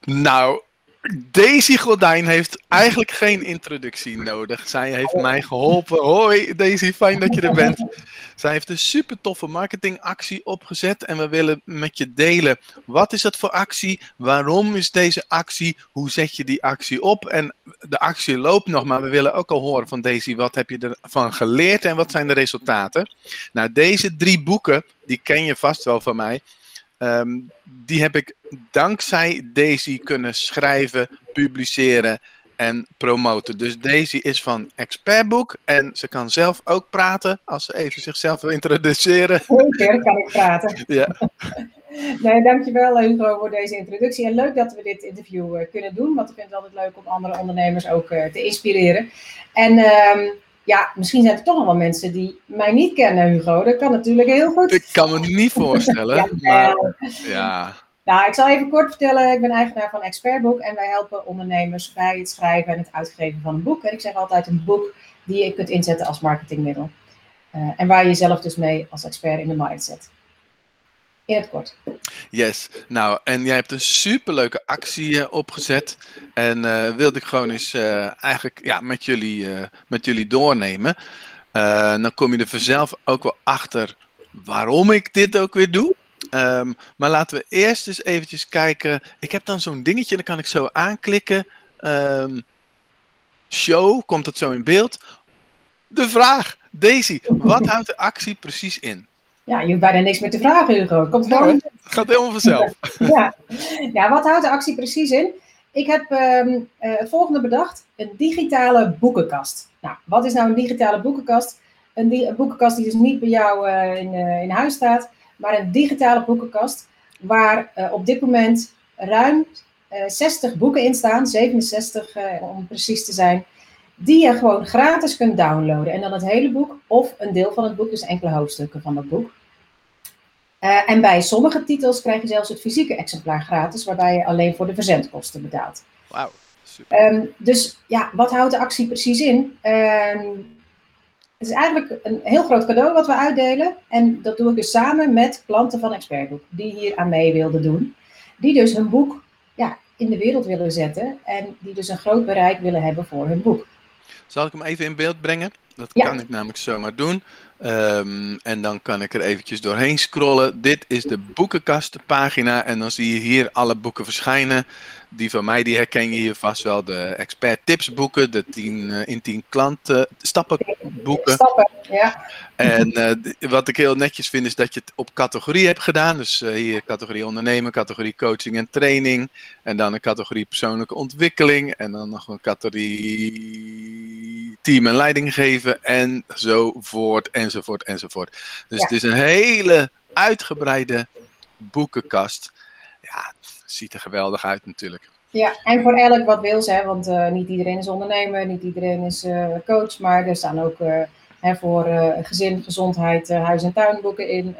Nou, Daisy Gordijn heeft eigenlijk geen introductie nodig. Zij heeft mij geholpen. Hoi Daisy, fijn dat je er bent. Zij heeft een super toffe marketingactie opgezet en we willen met je delen. Wat is dat voor actie? Waarom is deze actie? Hoe zet je die actie op? En de actie loopt nog, maar we willen ook al horen van Daisy. Wat heb je ervan geleerd en wat zijn de resultaten? Nou, deze drie boeken, die ken je vast wel van mij. Ehm, die heb ik dankzij Daisy kunnen schrijven, publiceren en promoten. Dus Daisy is van Expertboek en ze kan zelf ook praten als ze even zichzelf wil introduceren. Zeker, kan ik praten. Ja. Nee, dankjewel Hugo voor deze introductie. En leuk dat we dit interview uh, kunnen doen, want ik vind het altijd leuk om andere ondernemers ook uh, te inspireren. En um, ja, misschien zijn er toch nog wel mensen die mij niet kennen, Hugo. Dat kan natuurlijk heel goed. Ik kan me niet voorstellen. ja, maar, ja. Nou, ik zal even kort vertellen. Ik ben eigenaar van Expertboek en wij helpen ondernemers bij het schrijven en het uitgeven van een boek. En ik zeg altijd een boek die je kunt inzetten als marketingmiddel. Uh, en waar je jezelf dus mee als expert in de mindset in Yes, nou en jij hebt een superleuke actie uh, opgezet. En uh, wilde ik gewoon eens uh, eigenlijk ja, met, jullie, met jullie doornemen. dan kom je er vanzelf ook wel achter waarom ik dit ook weer doe. Um, maar laten we eerst eens eventjes kijken. Ik heb dan zo'n dingetje, dan kan ik zo aanklikken. Um, show, komt het zo in beeld. De vraag, Daisy, wat houdt de actie precies in? Ja, je hoeft bijna niks meer te vragen, Hugo. Komt gewoon... het gaat helemaal vanzelf. ja. ja, wat houdt de actie precies in? Ik heb um, uh, het volgende bedacht: een digitale boekenkast. Nou, wat is nou een digitale boekenkast? Een, di een boekenkast die dus niet bij jou uh, in, uh, in huis staat, maar een digitale boekenkast waar op dit moment ruim 60 boeken in staan, 67 om precies te zijn, die je gewoon gratis kunt downloaden. En dan het hele boek of een deel van het boek, dus enkele hoofdstukken van het boek. Uh, en bij sommige titels krijg je zelfs het fysieke exemplaar gratis, waarbij je alleen voor de verzendkosten betaalt. Wauw. Um, dus ja, wat houdt de actie precies in? Um, het is eigenlijk een heel groot cadeau wat we uitdelen. En dat doe ik dus samen met klanten van Expertboek, die hier aan mee wilden doen. Die dus hun boek ja, in de wereld willen zetten en die dus een groot bereik willen hebben voor hun boek. Zal ik hem even in beeld brengen? Dat kan ik namelijk zomaar doen. Um, en dan kan ik er eventjes doorheen scrollen. Dit is de boekenkastenpagina. En dan zie je hier alle boeken verschijnen. Die van mij, die herken je hier vast wel. De expert tips boeken. De 10 uh, in 10 klanten stappen boeken. Stappen, ja. En uh, wat ik heel netjes vind is dat je het op categorie hebt gedaan. Dus uh, hier categorie ondernemen, categorie coaching en training. En dan een categorie persoonlijke ontwikkeling. En dan nog een categorie team en leiding geven. Enzovoort, enzovoort, enzovoort. Dus ja. het is een hele uitgebreide boekenkast. Ziet er geweldig uit natuurlijk. Ja, en voor elk wat wil ze, want uh, niet iedereen is ondernemer, niet iedereen is uh, coach, maar er staan ook uh, hè, voor gezin, gezondheid, huis- en tuinboeken in.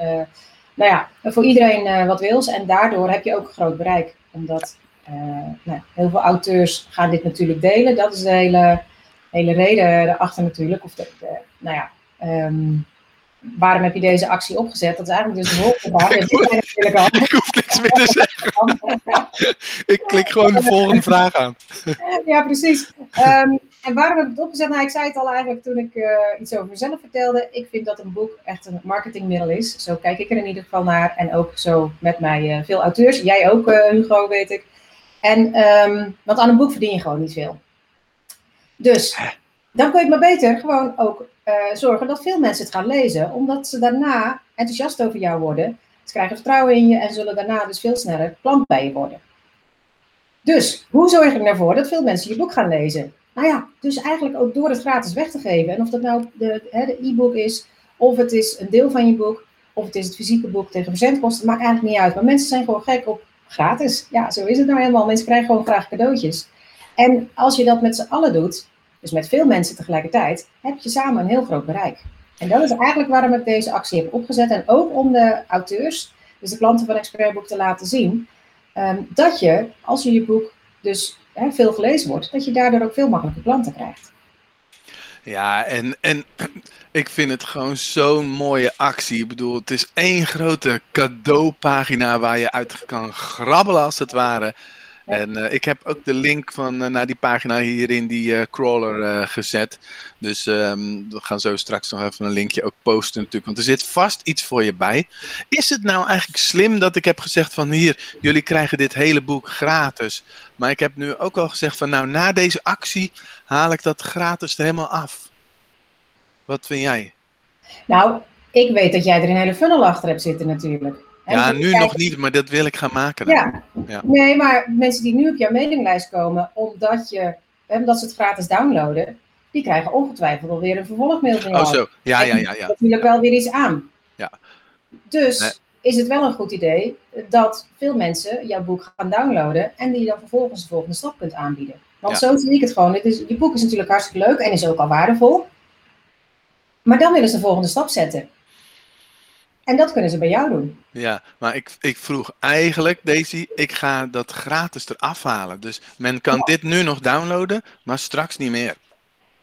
nou ja, voor iedereen wat wil ze en daardoor heb je ook groot bereik. Omdat nou, heel veel auteurs gaan dit natuurlijk delen, dat is de hele, hele reden erachter natuurlijk. Of de, nou ja, um, waarom heb je deze actie opgezet? Dat is eigenlijk dus de volgende ik, ik hoef niks meer te zeggen. ik klik gewoon de volgende vraag aan. ja, precies. Um, en waarom heb ik het opgezet? Nou, ik zei het al eigenlijk toen ik uh, iets over mezelf vertelde. Ik vind dat een boek echt een marketingmiddel is. Zo kijk ik er in ieder geval naar. En ook zo met mij uh, veel auteurs. Jij ook, uh, Hugo, weet ik. En, um, want aan een boek verdien je gewoon niet veel. Dus dan kun je maar beter gewoon ook zorgen dat veel mensen het gaan lezen, omdat ze daarna enthousiast over jou worden. Ze krijgen vertrouwen in je en zullen daarna dus veel sneller klant bij je worden. Dus hoe zorg ik ervoor dat veel mensen je boek gaan lezen? Nou ja, dus eigenlijk ook door het gratis weg te geven. En of dat nou de e-book is, of het is een deel van je boek, of het is het fysieke boek tegen verzendkosten, maakt eigenlijk niet uit. Maar mensen zijn gewoon gek op gratis. Ja, zo is het nou helemaal. Mensen krijgen gewoon graag cadeautjes. En als je dat met z'n allen doet, dus met veel mensen tegelijkertijd, heb je samen een heel groot bereik. En dat is eigenlijk waarom ik deze actie heb opgezet. En ook om de auteurs, dus de klanten van Expertboek, te laten zien um, dat je, als je je boek dus veel gelezen wordt, dat je daardoor ook veel makkelijker klanten krijgt. Ja, en, en ik vind het gewoon zo'n mooie actie. Ik bedoel, het is één grote cadeaupagina waar je uit kan grabbelen als het ware. En uh, ik heb ook de link van, uh, naar die pagina hier in die uh, crawler gezet. Dus um, we gaan zo straks nog even een linkje ook posten natuurlijk. Want er zit vast iets voor je bij. Is het nou eigenlijk slim dat ik heb gezegd van hier, jullie krijgen dit hele boek gratis. Maar ik heb nu ook al gezegd van nou, na deze actie haal ik dat gratis er helemaal af. Wat vind jij? Nou, ik weet dat jij er een hele funnel achter hebt zitten natuurlijk. Ja, nu nog niet, maar dat wil ik gaan maken. Ja. Ja. Nee, maar mensen die nu op jouw mailinglijst komen, omdat, je, omdat ze het gratis downloaden, die krijgen ongetwijfeld alweer een vervolgmail van jou. Oh zo, ja, ja, ja. ja. natuurlijk wel weer iets aan. Ja. Dus is het wel een goed idee dat veel mensen jouw boek gaan downloaden en die dan vervolgens de volgende stap kunt aanbieden. Want zo zie ik het gewoon. Het is, je boek is natuurlijk hartstikke leuk en is ook al waardevol. Maar dan willen ze de volgende stap zetten. En dat kunnen ze bij jou doen. Ja, maar ik, ik vroeg eigenlijk, Daisy, ik ga dat gratis eraf halen. Dus men kan dit nu nog downloaden, maar straks niet meer.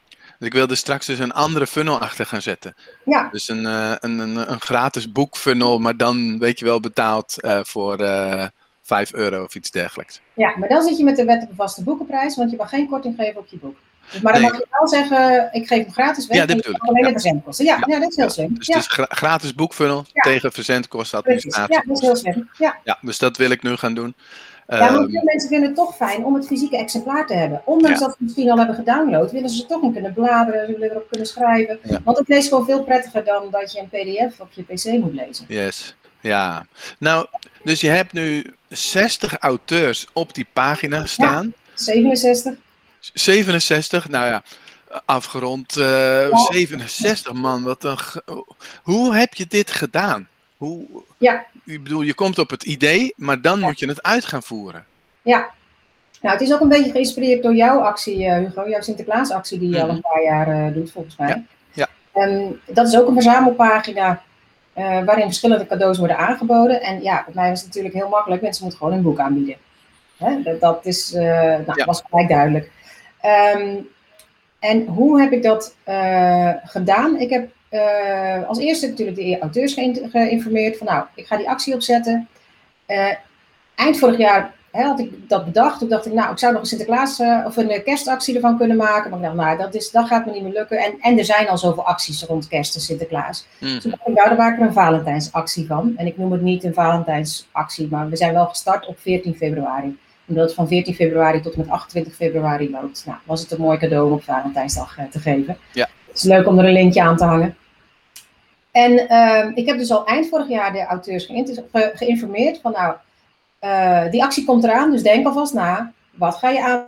Dus ik wilde straks dus een andere funnel achter gaan zetten. Ja. Dus een, uh, een, een, een, gratis boekfunnel, maar dan weet je wel betaald uh, voor uh, eh, 5 euro of iets dergelijks. Ja, maar dan zit je met de wet op vaste boekenprijs, want je mag geen korting geven op je boek. Dus, maar dan mag je wel zeggen, ik geef hem gratis weg. Ja, dit bedoel ik. Alleen de verzendkosten. Ja, ja. ja, dat is heel slim. Dus het is gra gratis boekfunnel tegen verzendkosten administratie. Ja, dat is heel slim. Ja. ja, dus dat wil ik nu gaan doen. Ja, maar ehm, veel mensen vinden het toch fijn om het fysieke exemplaar te hebben. Ondanks dat ze het misschien al hebben gedownload, willen ze toch in kunnen bladeren, ze willen erop kunnen schrijven. Want het leest gewoon veel prettiger dan dat je een pdf op je pc moet lezen. Yes, ja. Nou, dus je hebt nu 60 auteurs op die pagina staan. 67. 67, nou ja, afgerond uh, 67 man. Wat een Hoe heb je dit gedaan? Hoe, ja. Ik bedoel, je komt op het idee, maar dan moet je het uit gaan voeren. Ja. Nou, het is ook een beetje geïnspireerd door jouw actie, uh, Hugo, jouw Sinterklaasactie die je al een paar jaar uh, doet, volgens mij. Ja. ja. Um, dat is ook een verzamelpagina uh, waarin verschillende cadeaus worden aangeboden. En ja, voor mij was het natuurlijk heel makkelijk. Mensen moeten gewoon een boek aanbieden. Hè? Dat, dat, is, nou, was gelijk duidelijk. Um, en hoe heb ik dat uh, gedaan? Ik heb uh, als eerste natuurlijk de auteurs geïnformeerd van nou, ik ga die actie opzetten. Uh, eind vorig jaar hè, had ik dat bedacht. Toen dacht ik, nou, ik zou nog een Sinterklaas of een kerstactie ervan kunnen maken. Maar ik dacht, nou, dat, is, dat gaat me niet meer lukken. En, en er zijn al zoveel acties rond kerst en Sinterklaas. Mm. Toen dacht ik, nou, daar maak ik er een Valentijnsactie van. En ik noem het niet een Valentijnsactie, maar we zijn wel gestart op 14 februari omdat het van 14 februari tot en met 28 februari loopt. Nou, was het een mooi cadeau om op Valentijnsdag uh, te geven. Ja. Het is leuk om er een lintje aan te hangen. En uh, ik heb dus al eind vorig jaar de auteurs ge geïnformeerd van nou, uh, die actie komt eraan, dus denk alvast na. Wat ga je aan?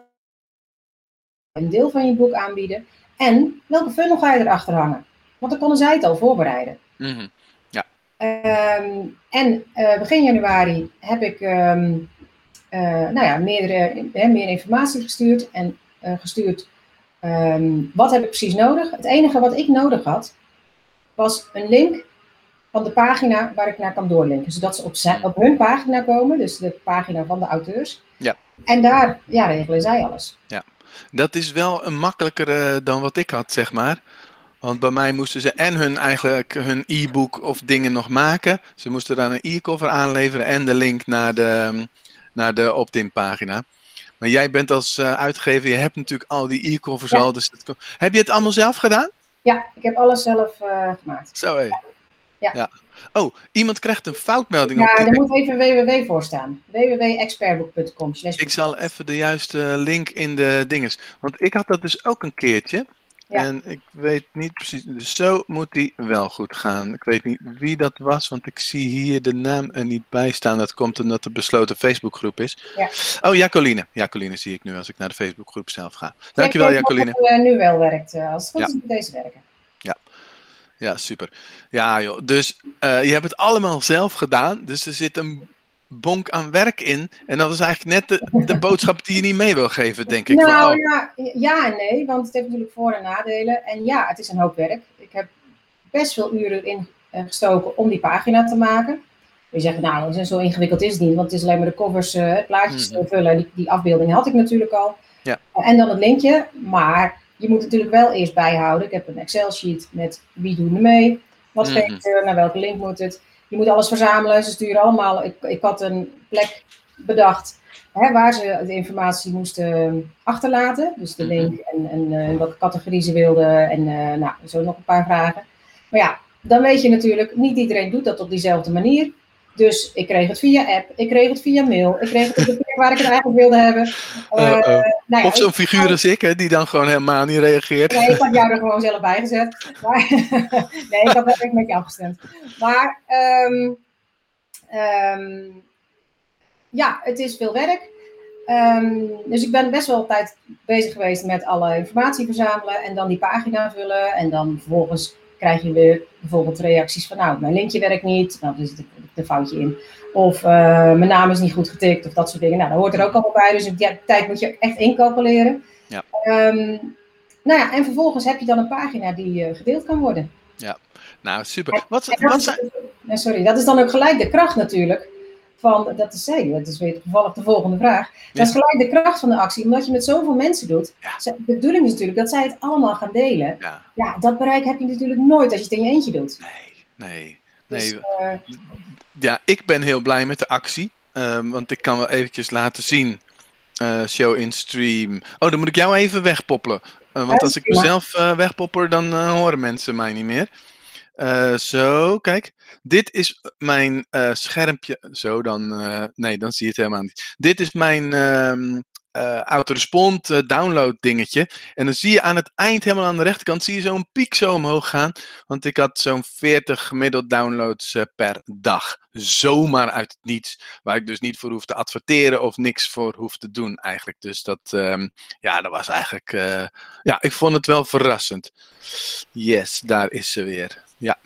Een deel van je boek aanbieden. En welke funnel ga je erachter hangen? Want dan konden zij het al voorbereiden. Mm -hmm. Ja. Um, en uh, begin januari heb ik um, uh, nou ja, meerdere, meer informatie gestuurd en uh, gestuurd. Um, wat heb ik precies nodig? Het enige wat ik nodig had, was een link van de pagina waar ik naar kan doorlinken. Zodat ze op, zijn, op hun pagina komen, dus de pagina van de auteurs. Ja. En daar ja, regelen zij alles. Ja, dat is wel een makkelijkere dan wat ik had, zeg maar. Want bij mij moesten ze en hun eigenlijk hun e-book of dingen nog maken. Ze moesten dan een e-cover aanleveren en de link naar de, naar de opt-in pagina. Maar jij bent als uh, uitgever, je hebt natuurlijk al die e-covers ja. al. Dus dat, heb je het allemaal zelf gedaan? Ja, ik heb alles zelf uh, gemaakt. Zo hé. Ja. ja. Oh, iemand krijgt een foutmelding ja, op. Ja, er moet even www voor staan. www.expertboek.com. Ik zal even de juiste link in de dinges. Want ik had dat dus ook een keertje. Ja. En ik weet niet precies, dus zo moet die wel goed gaan. Ik weet niet wie dat was, want ik zie hier de naam er niet bij staan. Dat komt omdat het besloten Facebookgroep is. Ja. Oh, Jacoline. Jacoline zie ik nu als ik naar de Facebookgroep zelf ga. Dankjewel, Jacoline. Dat het nu wel werkt, als het goed is deze werken. Ja. Ja, super. Ja, joh. Dus uh, je hebt het allemaal zelf gedaan. Dus er zit een bonk aan werk in. En dat is eigenlijk net de, de boodschap die je niet mee wil geven, denk ik. Nou van, oh. ja, ja en nee, want het heeft natuurlijk voor- en nadelen. En ja, het is een hoop werk. Ik heb best veel uren in gestoken om die pagina te maken. Je zegt, nou, zo ingewikkeld is het niet, want het is alleen maar de covers, uh, plaatjes Mhm. te vullen. Die, die afbeeldingen had ik natuurlijk al. Ja. En dan het linkje, maar je moet natuurlijk wel eerst bijhouden. Ik heb een Excel-sheet met wie doen er mee, wat Mhm. geeft er, naar welke link moet het. Je moet alles verzamelen, ze sturen allemaal. Ik, ik had een plek bedacht hè, waar ze de informatie moesten achterlaten. Dus de link en, en uh, welke categorie ze wilden en uh, nou, zo nog een paar vragen. Maar ja, dan weet je natuurlijk, niet iedereen doet dat op diezelfde manier. Dus ik kreeg het via app, ik kreeg het via mail, ik kreeg het op de plek waar ik het eigenlijk wilde hebben. Uh, uh, nou ja, of zo'n figuur als ik, hè, die dan gewoon helemaal niet reageert. Nee, ik had jou er gewoon zelf bij gezet. Maar, nee, ik had echt met je afgestemd. Maar um, um, ja, het is veel werk. Um, dus ik ben best wel tijd bezig geweest met alle informatie verzamelen en dan die pagina vullen. En dan vervolgens krijg je weer bijvoorbeeld reacties van, nou, mijn linkje werkt niet, nou, er zit een foutje in. Of uh, mijn naam is niet goed getikt, of dat soort dingen. Nou, dat hoort er ook allemaal bij, dus die tijd moet je echt incalculeren. Ja. Um, nou ja, en vervolgens heb je dan een pagina die uh, gedeeld kan worden. Ja, nou super. Wat, wat zijn... Sorry, dat is dan ook gelijk de kracht natuurlijk. Van, dat is, hey, dat is weer toevallig de volgende vraag. Dat is gelijk de kracht van de actie, omdat je met zoveel mensen doet. Ja. De bedoeling is natuurlijk dat zij het allemaal gaan delen. Ja. ja, dat bereik heb je natuurlijk nooit als je het in je eentje doet. Nee, nee. nee. Dus, uh, ja, ik ben heel blij met de actie. Um, want ik kan wel eventjes laten zien. Uh, show in stream. Oh, dan moet ik jou even wegpoppelen. Uh, want als ik mezelf wegpopper, dan horen mensen mij niet meer. Uh, zo, kijk. Dit is mijn uh, schermpje. Zo, dan. Nee, dan zie je het helemaal niet. Dit is mijn um, autorespond download dingetje. En dan zie je aan het eind, helemaal aan de rechterkant, zie je zo'n piek zo omhoog gaan. Want ik had zo'n 40 gemiddeld downloads per dag. Zomaar uit het niets. Waar ik dus niet voor hoef te adverteren of niks voor hoef te doen eigenlijk. Dus dat, um, ja, dat was eigenlijk. ja, ik vond het wel verrassend. Yes, daar is ze weer. Ja.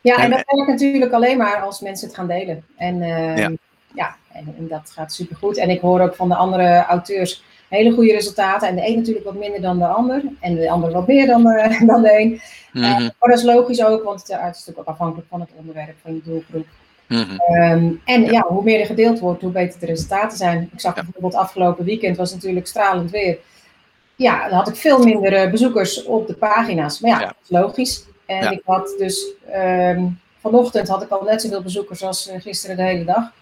Ja, en dat werkt natuurlijk alleen maar als mensen het gaan delen. En uh, ja, ja en, en, dat gaat supergoed. En ik hoor ook van de andere auteurs hele goede resultaten. En de een natuurlijk wat minder dan de ander. En de ander wat meer dan de, dan de een. Mm -hmm. uh, maar dat is logisch ook, want het is natuurlijk ook afhankelijk van het onderwerp, van je doelgroep. Mm -hmm. um, en ja. ja. hoe meer er gedeeld wordt, hoe beter de resultaten zijn. Ik zag ja. bijvoorbeeld afgelopen weekend was natuurlijk stralend weer. Ja, dan had ik veel minder uh, bezoekers op de pagina's. Maar ja, dat is logisch. En Ja. ik had dus um, vanochtend had ik al net zoveel bezoekers als uh, gisteren de hele dag.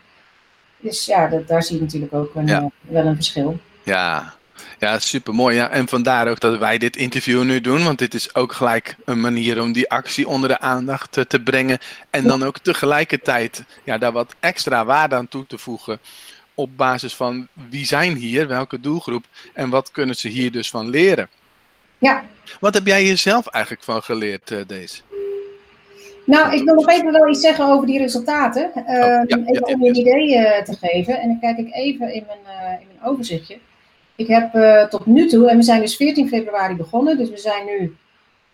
Dus ja, dat, daar zie je natuurlijk ook een, Ja. uh, wel een verschil. Ja, ja super mooi. Ja. En vandaar ook dat wij dit interview nu doen, want dit is ook gelijk een manier om die actie onder de aandacht te, te brengen. En dan ook tegelijkertijd ja, daar wat extra waarde aan toe te voegen. Op basis van wie zijn hier, welke doelgroep en wat kunnen ze hier dus van leren. Ja, Wat heb jij jezelf eigenlijk van geleerd, eh, deze? nou, ik wil nog even wel iets zeggen over die resultaten. Um, Oh, ja, even om je een idee uh, te geven. En dan kijk ik even in mijn, uh, in mijn overzichtje. Ik heb uh, tot nu toe, en we zijn dus 14 februari begonnen, dus we zijn nu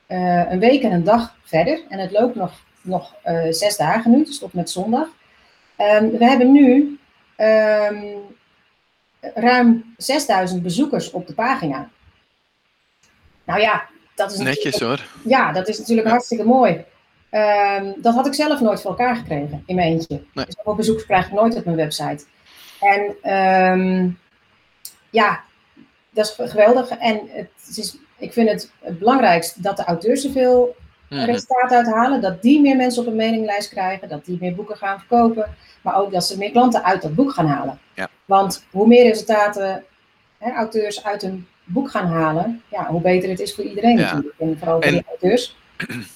uh, een week en een dag verder. En het loopt nog, nog uh, zes dagen nu, dus tot met zondag. Um, we hebben nu um, ruim 6000 bezoekers op de pagina. Nou ja, dat is Netjes hoor. Ja, dat is natuurlijk Ja. hartstikke mooi. Um, dat had ik zelf nooit voor elkaar gekregen in mijn eentje. Nee. Dus bezoekers krijg ik nooit op mijn website. En um, ja, dat is geweldig. En het is, ik vind het het belangrijkst dat de auteurs zoveel Mhm. resultaat uithalen. Dat die meer mensen op een meninglijst krijgen. Dat die meer boeken gaan verkopen. Maar ook dat ze meer klanten uit dat boek gaan halen. Ja. Want hoe meer resultaten hè, auteurs uit een boek gaan halen, ja, hoe beter het is voor iedereen Ja. natuurlijk. En vooral voor En- die auteurs.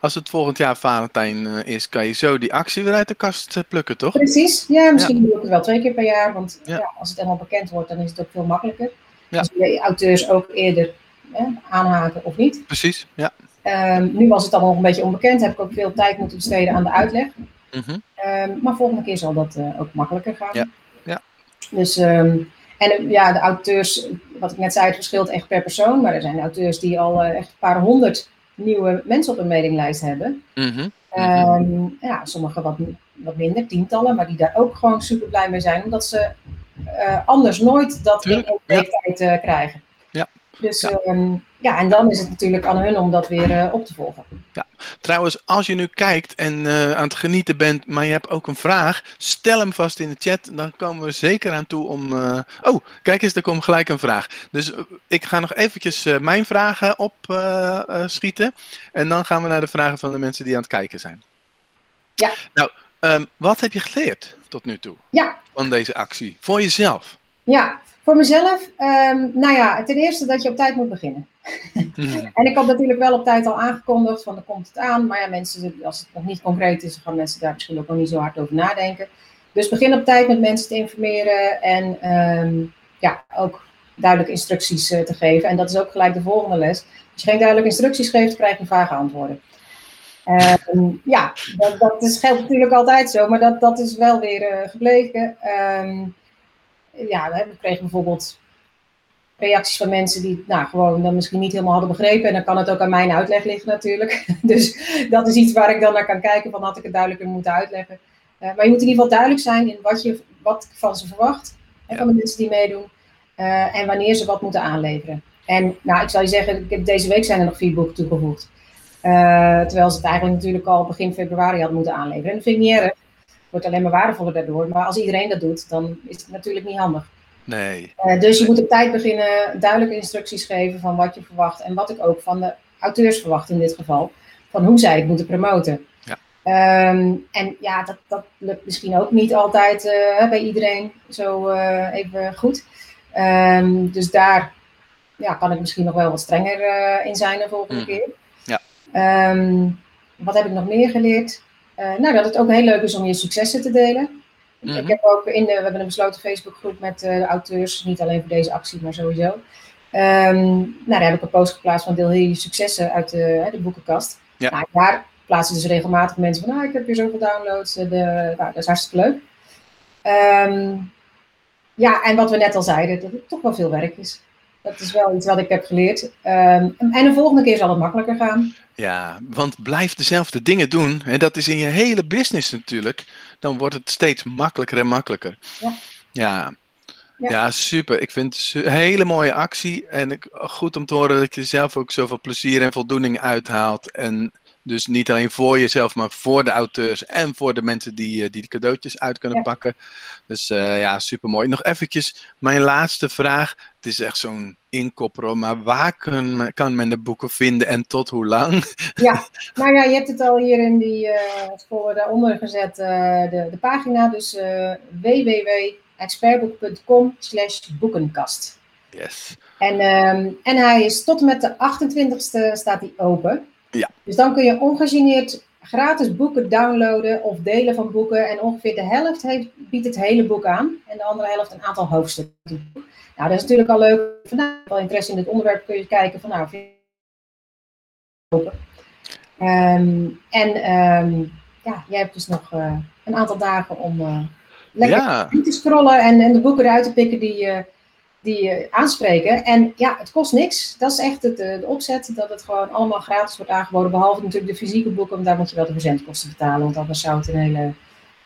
Als het volgend jaar Valentijn eh, is, kan je zo die actie weer uit de kast eh, plukken, toch? Precies, ja, misschien doe ik het wel twee keer per jaar, want Ja. als het helemaal bekend wordt, dan is het ook veel makkelijker. Dus de auteurs ook eerder hè, aanhaken of niet. Precies, ja. Ehm, nu was het allemaal nog een beetje onbekend, heb ik ook veel tijd moeten besteden aan de uitleg. Mhm. Ehm, maar volgende keer zal dat eh, ook makkelijker gaan. Ja, ja. Dus, ehm, en ja, de auteurs, wat ik net zei, het verschilt echt per persoon. Maar er zijn auteurs die al eh, echt een paar honderd nieuwe mensen op een mailinglijst hebben. Mhm. Ehm, ja, sommigen wat, wat minder, tientallen, maar die daar ook gewoon super blij mee zijn, omdat ze eh, anders nooit dat in één week tijd eh, krijgen. Ja. Dus Ja. ja. Ja, en dan is het natuurlijk aan hun om dat weer eh, op te volgen. Trouwens, als je nu kijkt en eh, aan het genieten bent, maar je hebt ook een vraag, stel hem vast in de chat. Dan komen we zeker aan toe om. eh, Oh, kijk eens, er komt gelijk een vraag. Dus ik ga nog eventjes mijn vragen opschieten. en dan gaan we naar de vragen van de mensen die aan het kijken zijn. Ja. Nou, Ehm, wat heb je geleerd tot nu toe Ja, van deze actie? Voor jezelf? Ja. Voor mezelf, ehm, nou ja, ten eerste dat je op tijd moet beginnen. En ik had natuurlijk wel op tijd al aangekondigd van er komt het aan. Maar ja, mensen, als het nog niet concreet is, dan gaan mensen daar misschien ook nog niet zo hard over nadenken. Dus begin op tijd met mensen te informeren en ehm, ja, ook duidelijke instructies eh, te geven. En dat is ook gelijk de volgende les. Als je geen duidelijke instructies geeft, krijg je vage antwoorden. Ehm, ja, dat, dat is, geldt natuurlijk altijd zo, maar dat, dat is wel weer eh, gebleken. Ehm, ja, we kregen bijvoorbeeld reacties van mensen die nou, gewoon dan misschien niet helemaal hadden begrepen. En dan kan het ook aan mijn uitleg liggen natuurlijk. Dus dat is iets waar ik dan naar kan kijken van had ik het duidelijker moeten uitleggen. Uh, maar je moet in ieder geval duidelijk zijn in wat je wat van ze verwacht. En van de mensen die meedoen. Uh, en wanneer ze wat moeten aanleveren. En nou, ik zou je zeggen, ik heb, deze week zijn er nog vier boeken toegevoegd. Uh, terwijl ze het eigenlijk natuurlijk al begin februari hadden moeten aanleveren. En dat vind ik niet erg. Wordt alleen maar waardevoller daardoor. Maar als iedereen dat doet, dan is het natuurlijk niet handig. Nee. Uh, dus je moet op tijd beginnen, duidelijke instructies geven van wat je verwacht. En wat ik ook van de auteurs verwacht in dit geval. Van hoe zij het moeten promoten. Ja. Um, en ja, dat, dat lukt misschien ook niet altijd uh, bij iedereen zo uh, even goed. Um, dus daar ja, kan ik misschien nog wel wat strenger in zijn de volgende Mm. keer. Ja. Um, wat heb ik nog meer geleerd? Nou, dat het ook heel leuk is om je successen te delen. Mhm. Ik heb ook in de, we hebben een besloten Facebookgroep met uh, de auteurs, niet alleen voor deze actie, maar sowieso. Um, nou, daar heb ik een post geplaatst van deel hier je successen uit de, de boekenkast. Ja. Nou, daar plaatsen dus regelmatig mensen van, nou, ik heb hier zoveel downloads. De, nou, dat is hartstikke leuk. Um, ja, en wat we net al zeiden, dat het toch wel veel werk is. Dat is wel iets wat ik heb geleerd. Um, en de volgende keer zal het makkelijker gaan. Ja, want blijf dezelfde dingen doen. En dat is in je hele business natuurlijk. Dan wordt het steeds makkelijker en makkelijker. Ja. Ja, Ja. ja super. Ik vind het een hele mooie actie. En ik, goed om te horen dat je zelf ook zoveel plezier en voldoening uithaalt. En dus niet alleen voor jezelf, maar voor de auteurs en voor de mensen die, eh, die de cadeautjes uit kunnen Ja. pakken. Dus uh, ja, super mooi. Nog eventjes mijn laatste vraag. Het is echt zo'n inkopper, maar waar kan, kan men de boeken vinden en tot hoe lang? Ja, nou ja, je hebt het al hier in die uh, sporen daaronder gezet, uh, de, de pagina. Dus www.expertboek.com slash boekenkast. Yes. En, um, en hij is tot en met de 28ste staat hij open. Ja. Dus dan kun je ongegeneerd gratis boeken downloaden of delen van boeken. En ongeveer de helft heeft, biedt het hele boek aan. En de andere helft een aantal hoofdstukken. Nou, dat is natuurlijk al leuk. Vandaag wel interesse in dit onderwerp kun je kijken van nou, vind je. Um, en um, ja, jij hebt dus nog uh, een aantal dagen om uh, lekker Ja. te scrollen en, en de boeken eruit te pikken die, uh, die je aanspreken. En ja, het kost niks. Dat is echt het, de opzet, dat het gewoon allemaal gratis wordt aangeboden. Behalve natuurlijk de fysieke boeken, want daar moet je wel de verzendkosten betalen. Want anders zou het een hele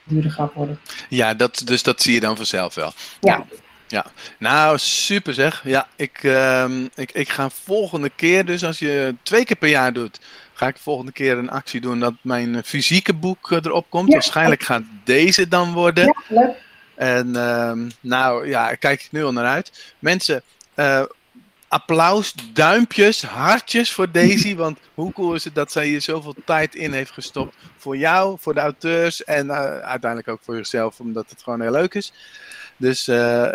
dure grap worden. Ja, dat, dus dat zie je dan vanzelf wel. Ja. Ja, nou super zeg. Ja, ik, uh, ik, ik ga volgende keer, dus als je twee keer per jaar doet, ga ik volgende keer een actie doen dat mijn fysieke boek uh, erop komt. Ja. Waarschijnlijk gaat deze dan worden. Ja, leuk. En uh, nou ja, kijk ik nu al naar uit. Mensen, uh, applaus, duimpjes, hartjes voor Daisy. Want hoe cool is het dat zij hier zoveel tijd in heeft gestopt. Voor jou, voor de auteurs en uh, uiteindelijk ook voor zichzelf, omdat het gewoon heel leuk is. Dus uh,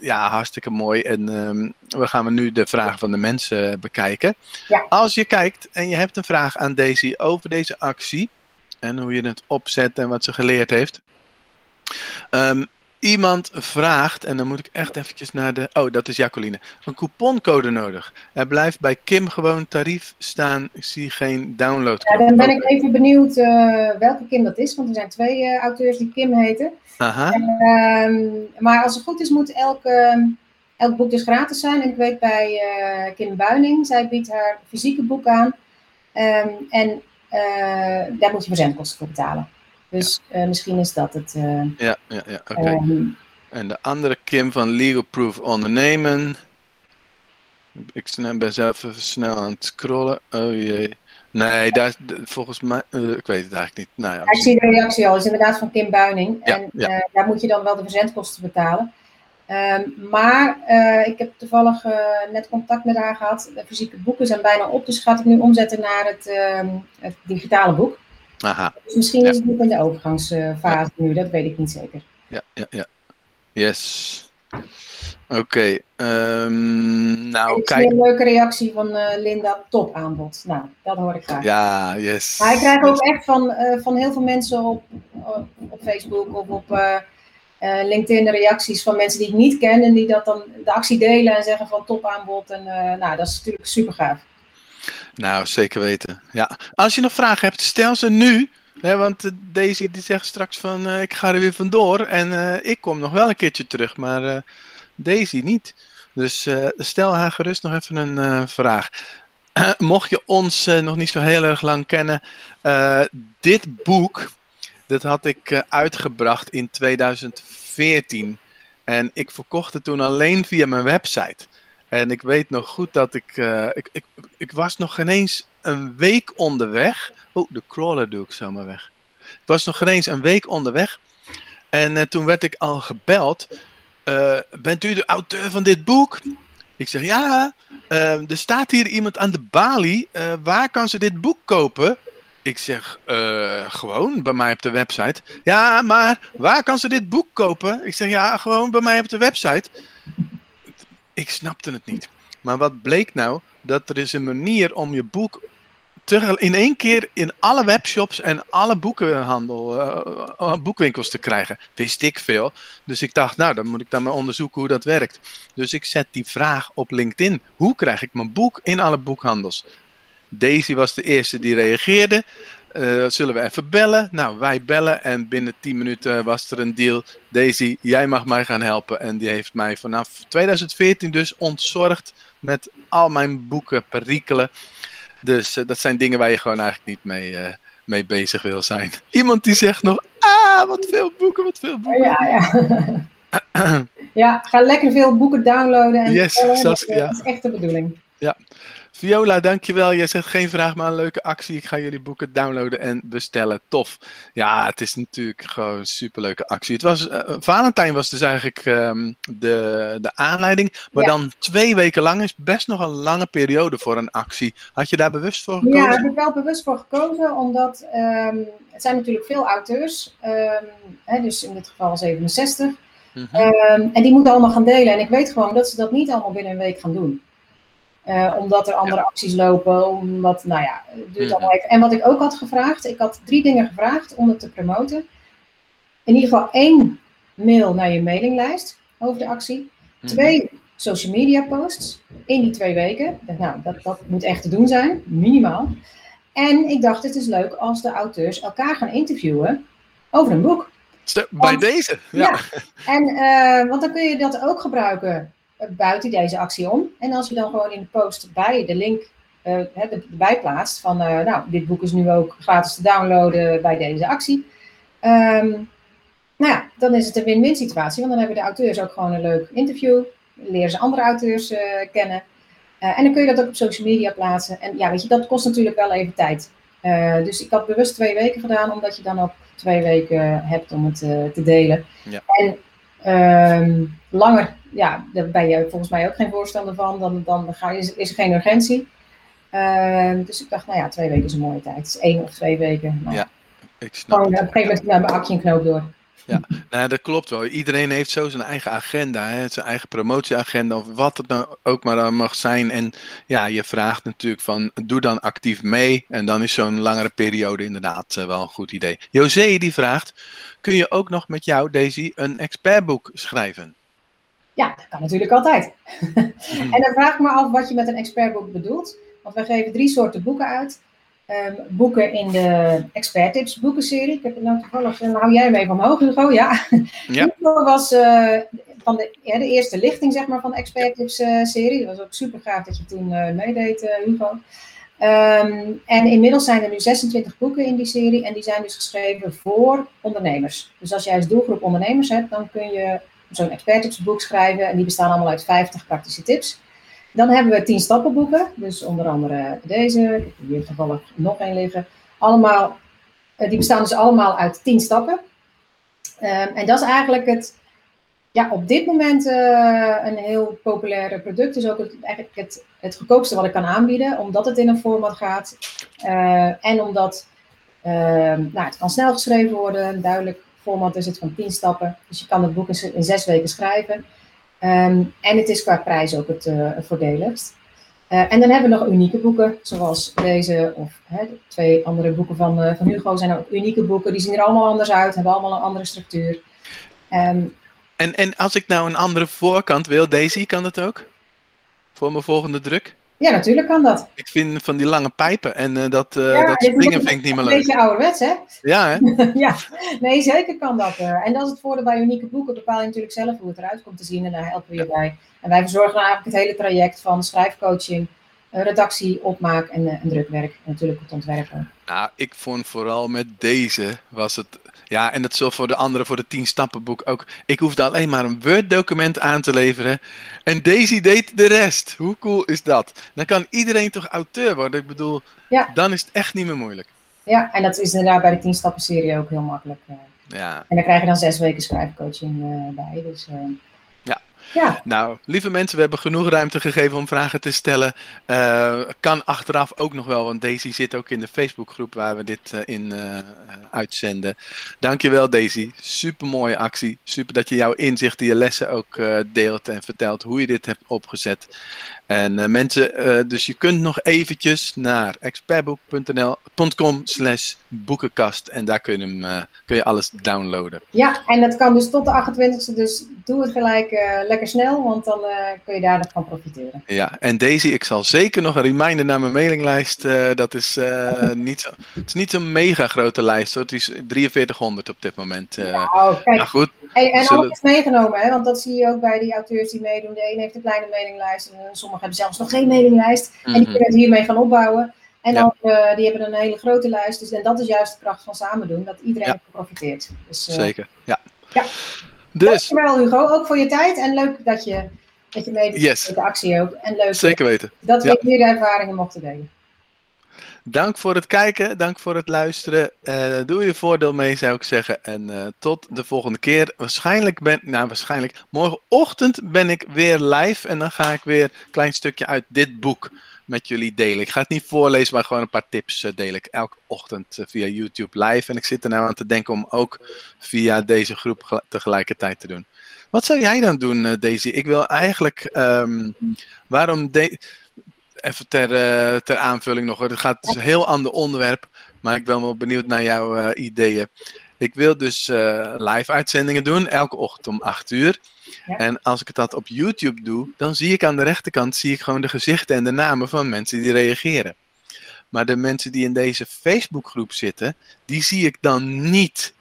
ja, hartstikke mooi. En um, we gaan nu de vragen van de mensen bekijken. Ja. Als je kijkt en je hebt een vraag aan Daisy over deze actie. En hoe je het opzet en wat ze geleerd heeft. Um, iemand vraagt, en dan moet ik echt eventjes naar de... Oh, dat is Jacqueline. Een couponcode nodig. Er blijft bij Kim gewoon tarief staan. Ik zie geen download. Ja, dan ben ik even benieuwd uh, welke Kim dat is. Want er zijn twee uh, auteurs die Kim heten. Aha. En, um, maar als het goed is, moet elk, uh, elk boek dus gratis zijn. En ik weet bij uh, Kim Buining, zij biedt haar fysieke boek aan. Um, en daar moet je verzendkosten voor betalen. Dus uh, misschien is dat het. Uh, ja, ja, ja, oké. Okay. Um, en de andere Kim van Legal Proof Ondernemen. Ik ben zelf even snel aan het scrollen. Oh jee. Nee, daar, volgens mij, uh, ik weet het eigenlijk niet. Nou, ja, ik zie de reactie al, het is inderdaad van Kim Buining. Ja, en ja. Uh, daar moet je dan wel de verzendkosten betalen. Um, maar uh, ik heb toevallig net contact met haar gehad. De fysieke boeken zijn bijna op, dus gaat ik nu omzetten naar het, um, het digitale boek. Aha. Dus misschien is het nog in de overgangsfase nu, dat weet ik niet zeker. Ja, ja, ja. Yes. Oké. ehm, nou, kijk. een leuke reactie van eh, Linda, top aanbod. Nou, dat hoor ik graag. Ja, yes. Maar ik krijg ook echt van, eh, van heel veel mensen op, op, op Facebook of op eh, LinkedIn reacties van mensen die ik niet ken en die dat dan de actie delen en zeggen van top aanbod. En nou, dat is natuurlijk super gaaf. Nou, zeker weten. Ja. Als je nog vragen hebt, stel ze nu. Hè, want eh, Daisy die zegt straks van eh, ik ga er weer vandoor. En eh, ik kom nog wel een keertje terug, maar Daisy niet. Dus stel haar gerust nog even een vraag. Mocht je ons nog niet zo heel erg lang kennen, dit boek, dat had ik uitgebracht in 2014. En ik verkocht het toen alleen via mijn website. En ik weet nog goed dat ik, eh, ik, ik, ik was nog geen eens een week onderweg. Oh, de crawler doe ik zomaar weg. Ik was nog geen eens een week onderweg. En eh, toen werd ik al gebeld. eh, bent u de auteur van dit boek? Ik zeg ja. eh, er staat hier iemand aan de balie. waar kan ze dit boek kopen? Ik zeg gewoon bij mij op de website. Ja, maar waar kan ze dit boek kopen? Ik zeg ja, gewoon bij mij op de website. Ik snapte het niet. Maar wat bleek nou? Dat er is een manier om je boek tegel- in één keer in alle webshops en alle boekenhandel, eh, eh, boekwinkels te krijgen. Wist ik veel. Dus ik dacht, nou, dan moet ik dan maar onderzoeken hoe dat werkt. Dus ik zet die vraag op LinkedIn. Hoe krijg ik mijn boek in alle boekhandels? Daisy was de eerste die reageerde. Eh, zullen we even bellen? Nou, wij bellen en binnen 10 minuten was er een deal. Daisy, jij mag mij gaan helpen. En die heeft mij vanaf 2014 dus ontzorgd met al mijn boeken, perikelen. Dus eh, dat zijn dingen waar je gewoon eigenlijk niet mee, eh, mee bezig wil zijn. Iemand die zegt nog, ah, wat veel boeken, wat veel boeken. Ja, ja. ja, ga lekker veel boeken downloaden en Yes, dat, ja. dat is echt de bedoeling. Viola, dankjewel. Jij zegt geen vraag, maar een leuke actie. Ik ga jullie boeken downloaden en bestellen. Tof. Ja, het is natuurlijk gewoon een superleuke actie. Het was, eh, Valentijn was dus eigenlijk ehm, de, de aanleiding. Maar Ja. dan twee weken lang is best nog een lange periode voor een actie. Had je daar bewust voor gekozen? Ja, daar heb ik wel bewust voor gekozen, omdat ehm, het zijn natuurlijk veel auteurs, ehm, hè, dus in dit geval 67. Mhm. En die moeten allemaal gaan delen. En ik weet gewoon dat ze dat niet allemaal binnen een week gaan doen. Eh, omdat er andere acties lopen, omdat, nou ja, het duurt Mhm. allemaal even. En wat ik ook had gevraagd, ik had drie dingen gevraagd om het te promoten. In ieder geval één mail naar je mailinglijst over de actie. Mhm. Twee social media posts in die twee weken. Nou, dat, dat moet echt te doen zijn, minimaal. En ik dacht, het is leuk als de auteurs elkaar gaan interviewen over een boek. Bij Want- deze? Ja. Ja. En, eh, want dan kun je dat ook gebruiken buiten deze actie om. En als je dan gewoon in de post bij de link eh, hè, de- erbij plaatst van, eh, nou, dit boek is nu ook gratis te downloaden bij deze actie. Ehm, nou ja, dan is het een win-win situatie, want dan hebben de auteurs ook gewoon een leuk interview. Leren ze andere auteurs eh, kennen. Eh, en dan kun je dat ook op social media plaatsen. En ja, weet je, dat kost natuurlijk wel even tijd. Eh, dus ik had bewust twee weken gedaan, omdat je dan ook twee weken hebt om het eh, te delen. Ja. En ehm, langer, ja, daar ben je volgens mij ook geen voorstander van. Dan, dan ga je, is, is er geen urgentie. Ehm, dus ik dacht, nou ja, twee weken is een mooie tijd. Het is één of twee weken. Ja, Ik snap Gewoon het. op een gegeven moment nou, maak je een knoop door. Nou, dat klopt wel. Iedereen heeft zo zijn eigen agenda, hè? zijn eigen promotieagenda of wat het nou ook maar dan mag zijn. En ja, je vraagt natuurlijk van, doe dan actief mee. En dan is zo'n langere periode inderdaad eh, wel een goed idee. José die vraagt, kun je ook nog met jou, Daisy, een expertboek schrijven? Ja, dat kan natuurlijk altijd. En dan vraag ik me af wat je met een expertboek bedoelt. Want wij geven drie soorten boeken uit. Ehm, boeken in de Expert Tips boekenserie. Ik heb het nou toevallig, dan hou jij hem even omhoog Hugo. Ja. Ja. Hugo was eh, van de, ja, de eerste lichting zeg maar, van de Expert Tips eh, serie. Dat was ook super gaaf dat je toen eh, meedeed eh, Hugo. Ehm, en inmiddels zijn er nu 26 boeken in die serie. En die zijn dus geschreven voor ondernemers. Dus als jij als doelgroep ondernemers hebt, dan kun je zo'n expertipsboek schrijven. En die bestaan allemaal uit 50 praktische tips. Dan hebben we 10 stappenboeken. Dus onder andere deze. Heb hier toevallig nog één liggen. Allemaal, eh, die bestaan dus allemaal uit 10 stappen. Ehm, en dat is eigenlijk het, ja, op dit moment eh, een heel populair product. Dus ook het, eigenlijk het, het goedkoopste wat ik kan aanbieden. Omdat het in een format gaat. Eh, en omdat Ehm, nou, het kan snel geschreven worden, duidelijk format is het van 10 stappen. Dus je kan het boek in, zes weken schrijven. Ehm, en het is qua prijs ook het, uh, voordeligst. Uh, en dan hebben we nog unieke boeken, zoals deze of hè, de twee andere boeken van, uh, van Hugo zijn ook unieke boeken. Die zien er allemaal anders uit, hebben allemaal een andere structuur. Um, en, en als ik nou een andere voorkant wil, Daisy, kan dat ook? Voor mijn volgende druk? Ja, natuurlijk kan dat. Ik vind van die lange pijpen en uh, dat, uh, ja, dat springen vind ik niet meer leuk. Een beetje ouderwets, hè? Ja, hè? ja, nee, zeker kan dat. Uh. En dat is het voordeel bij unieke boeken. Bepaal je natuurlijk zelf hoe het eruit komt te zien en daar helpen we je bij. En wij verzorgen eigenlijk het hele traject van schrijfcoaching, redactie, opmaak en, en drukwerk. En natuurlijk het ontwerpen. Nou, ik vond vooral met deze was het ja, en dat zal voor de andere, voor de 10 stappenboek ook. Ik hoefde alleen maar een Word-document aan te leveren. En Daisy deed de rest. Hoe cool is dat? Dan kan iedereen toch auteur worden? Ik bedoel, ja. dan is het echt niet meer moeilijk. Ja, en dat is inderdaad bij de 10 stappen serie ook heel makkelijk. Uh. Ja. En dan krijg je dan zes weken schrijfcoaching uh, bij. Dus, uh, ja. Nou, lieve mensen, we hebben genoeg ruimte gegeven om vragen te stellen. Uh, kan achteraf ook nog wel, want Daisy zit ook in de Facebookgroep waar we dit uh, in uh, uitzenden. Dankjewel Daisy, super mooie actie. Super dat je jouw inzichten, je lessen ook deelt en vertelt hoe je dit hebt opgezet. En uh, mensen, uh, dus je kunt nog eventjes naar expertboek.nl.com slash boekenkast en daar kun je, hem, uh, kun je alles downloaden. Ja, en dat kan dus tot de 28e, dus doe het gelijk lekker snel, want dan kun je daar nog van profiteren. Ja, en Daisy, ik zal zeker nog een reminder naar mijn mailinglijst, dat is, niet, zo, het is niet zo'n mega grote lijst hoor, het is 4300 op dit moment. nou, kijk. Nou goed. Hey, en zullen... alles meegenomen, hè? want dat zie je ook bij die auteurs die meedoen. De een heeft een kleine mailinglijst en sommige Sommigen hebben zelfs nog geen mailinglijst. En die mhm. kunnen het hiermee gaan opbouwen. En dan, uh, die hebben een hele grote lijst. Dus, en dat is juist de kracht van samen doen. Dat iedereen ja. profiteert. Dus, uh, Zeker, ja. ja. Dus. Dankjewel Hugo, ook voor je tijd. En leuk dat je, dat je meedoet yes. met de actie ook. En leuk Zeker weten. dat we hier de ervaringen mochten delen. Dank voor het kijken, dank voor het luisteren. Uh, doe je voordeel mee, zou ik zeggen. En uh, tot de volgende keer. Waarschijnlijk ben, nou waarschijnlijk, morgenochtend ben ik weer live. En dan ga ik weer een klein stukje uit dit boek met jullie delen. Ik ga het niet voorlezen, maar gewoon een paar tips uh, deel ik elke ochtend via YouTube live. En ik zit er nou aan te denken om ook via deze groep tegelijkertijd te doen. Wat zou jij dan doen, Daisy? Ik wil eigenlijk, um, waarom... De even ter, uh, ter aanvulling nog. Het gaat dus een heel ander onderwerp. Maar ik ben wel benieuwd naar jouw uh, ideeën. Ik wil dus uh, live uitzendingen doen, elke ochtend om 8 uur. Ja. En als ik dat op YouTube doe, dan zie ik aan de rechterkant zie ik gewoon de gezichten en de namen van mensen die reageren. Maar de mensen die in deze Facebookgroep zitten, die zie ik dan niet.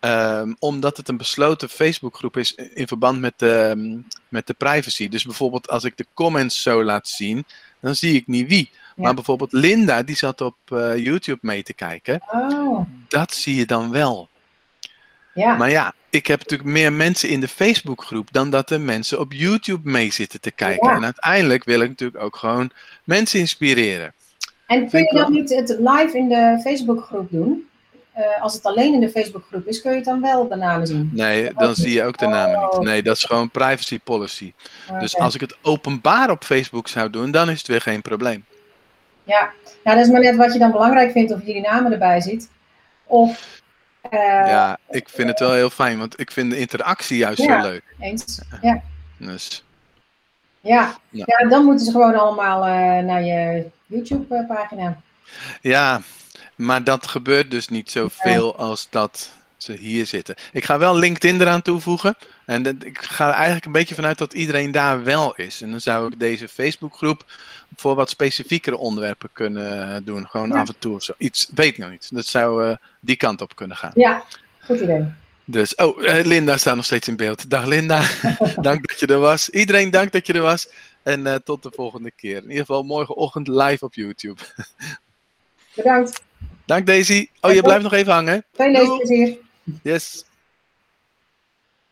Um, omdat het een besloten Facebookgroep is in verband met de, um, met de privacy. Dus bijvoorbeeld als ik de comments zo laat zien, dan zie ik niet wie. Ja. Maar bijvoorbeeld Linda, die zat op uh, YouTube mee te kijken. Oh. Dat zie je dan wel. Ja. Maar ja, ik heb natuurlijk meer mensen in de Facebookgroep dan dat er mensen op YouTube mee zitten te kijken. Ja. En uiteindelijk wil ik natuurlijk ook gewoon mensen inspireren. En kun je dan niet het live in de Facebookgroep doen? Uh, als het alleen in de Facebookgroep is, kun je het dan wel de namen zien? Nee, dan zie je ook de namen Oh. niet. Nee, dat is gewoon privacy policy. Dus als ik het openbaar op Facebook zou doen, dan is het weer geen probleem. Ja. ja, dat is maar net wat je dan belangrijk vindt, of je die namen erbij ziet. Of, uh, ja, ik vind het wel heel fijn, want ik vind de interactie juist ja, zo leuk. Eens. Ja. Dus, Ja. Ja. ja, dan moeten ze gewoon allemaal uh, naar je YouTube-pagina. ja, maar dat gebeurt dus niet zoveel als dat ze hier zitten. Ik ga wel LinkedIn eraan toevoegen. En dat, ik ga er eigenlijk een beetje vanuit dat iedereen daar wel is. En dan zou ik deze Facebookgroep voor wat specifiekere onderwerpen kunnen doen. Gewoon Ja. af en toe of zo. Iets, weet ik nog niet. Dat zou eh, die kant op kunnen gaan. Ja, goed idee. Dus, oh, eh, Linda staat nog steeds in beeld. Dag Linda, dank dat je er was. Iedereen dank dat je er was. En eh, tot de volgende keer. In ieder geval morgenochtend live op YouTube. Bedankt. Dank Daisy. Oh, je blijft nog even hangen. Doei. leesplezier. Yes.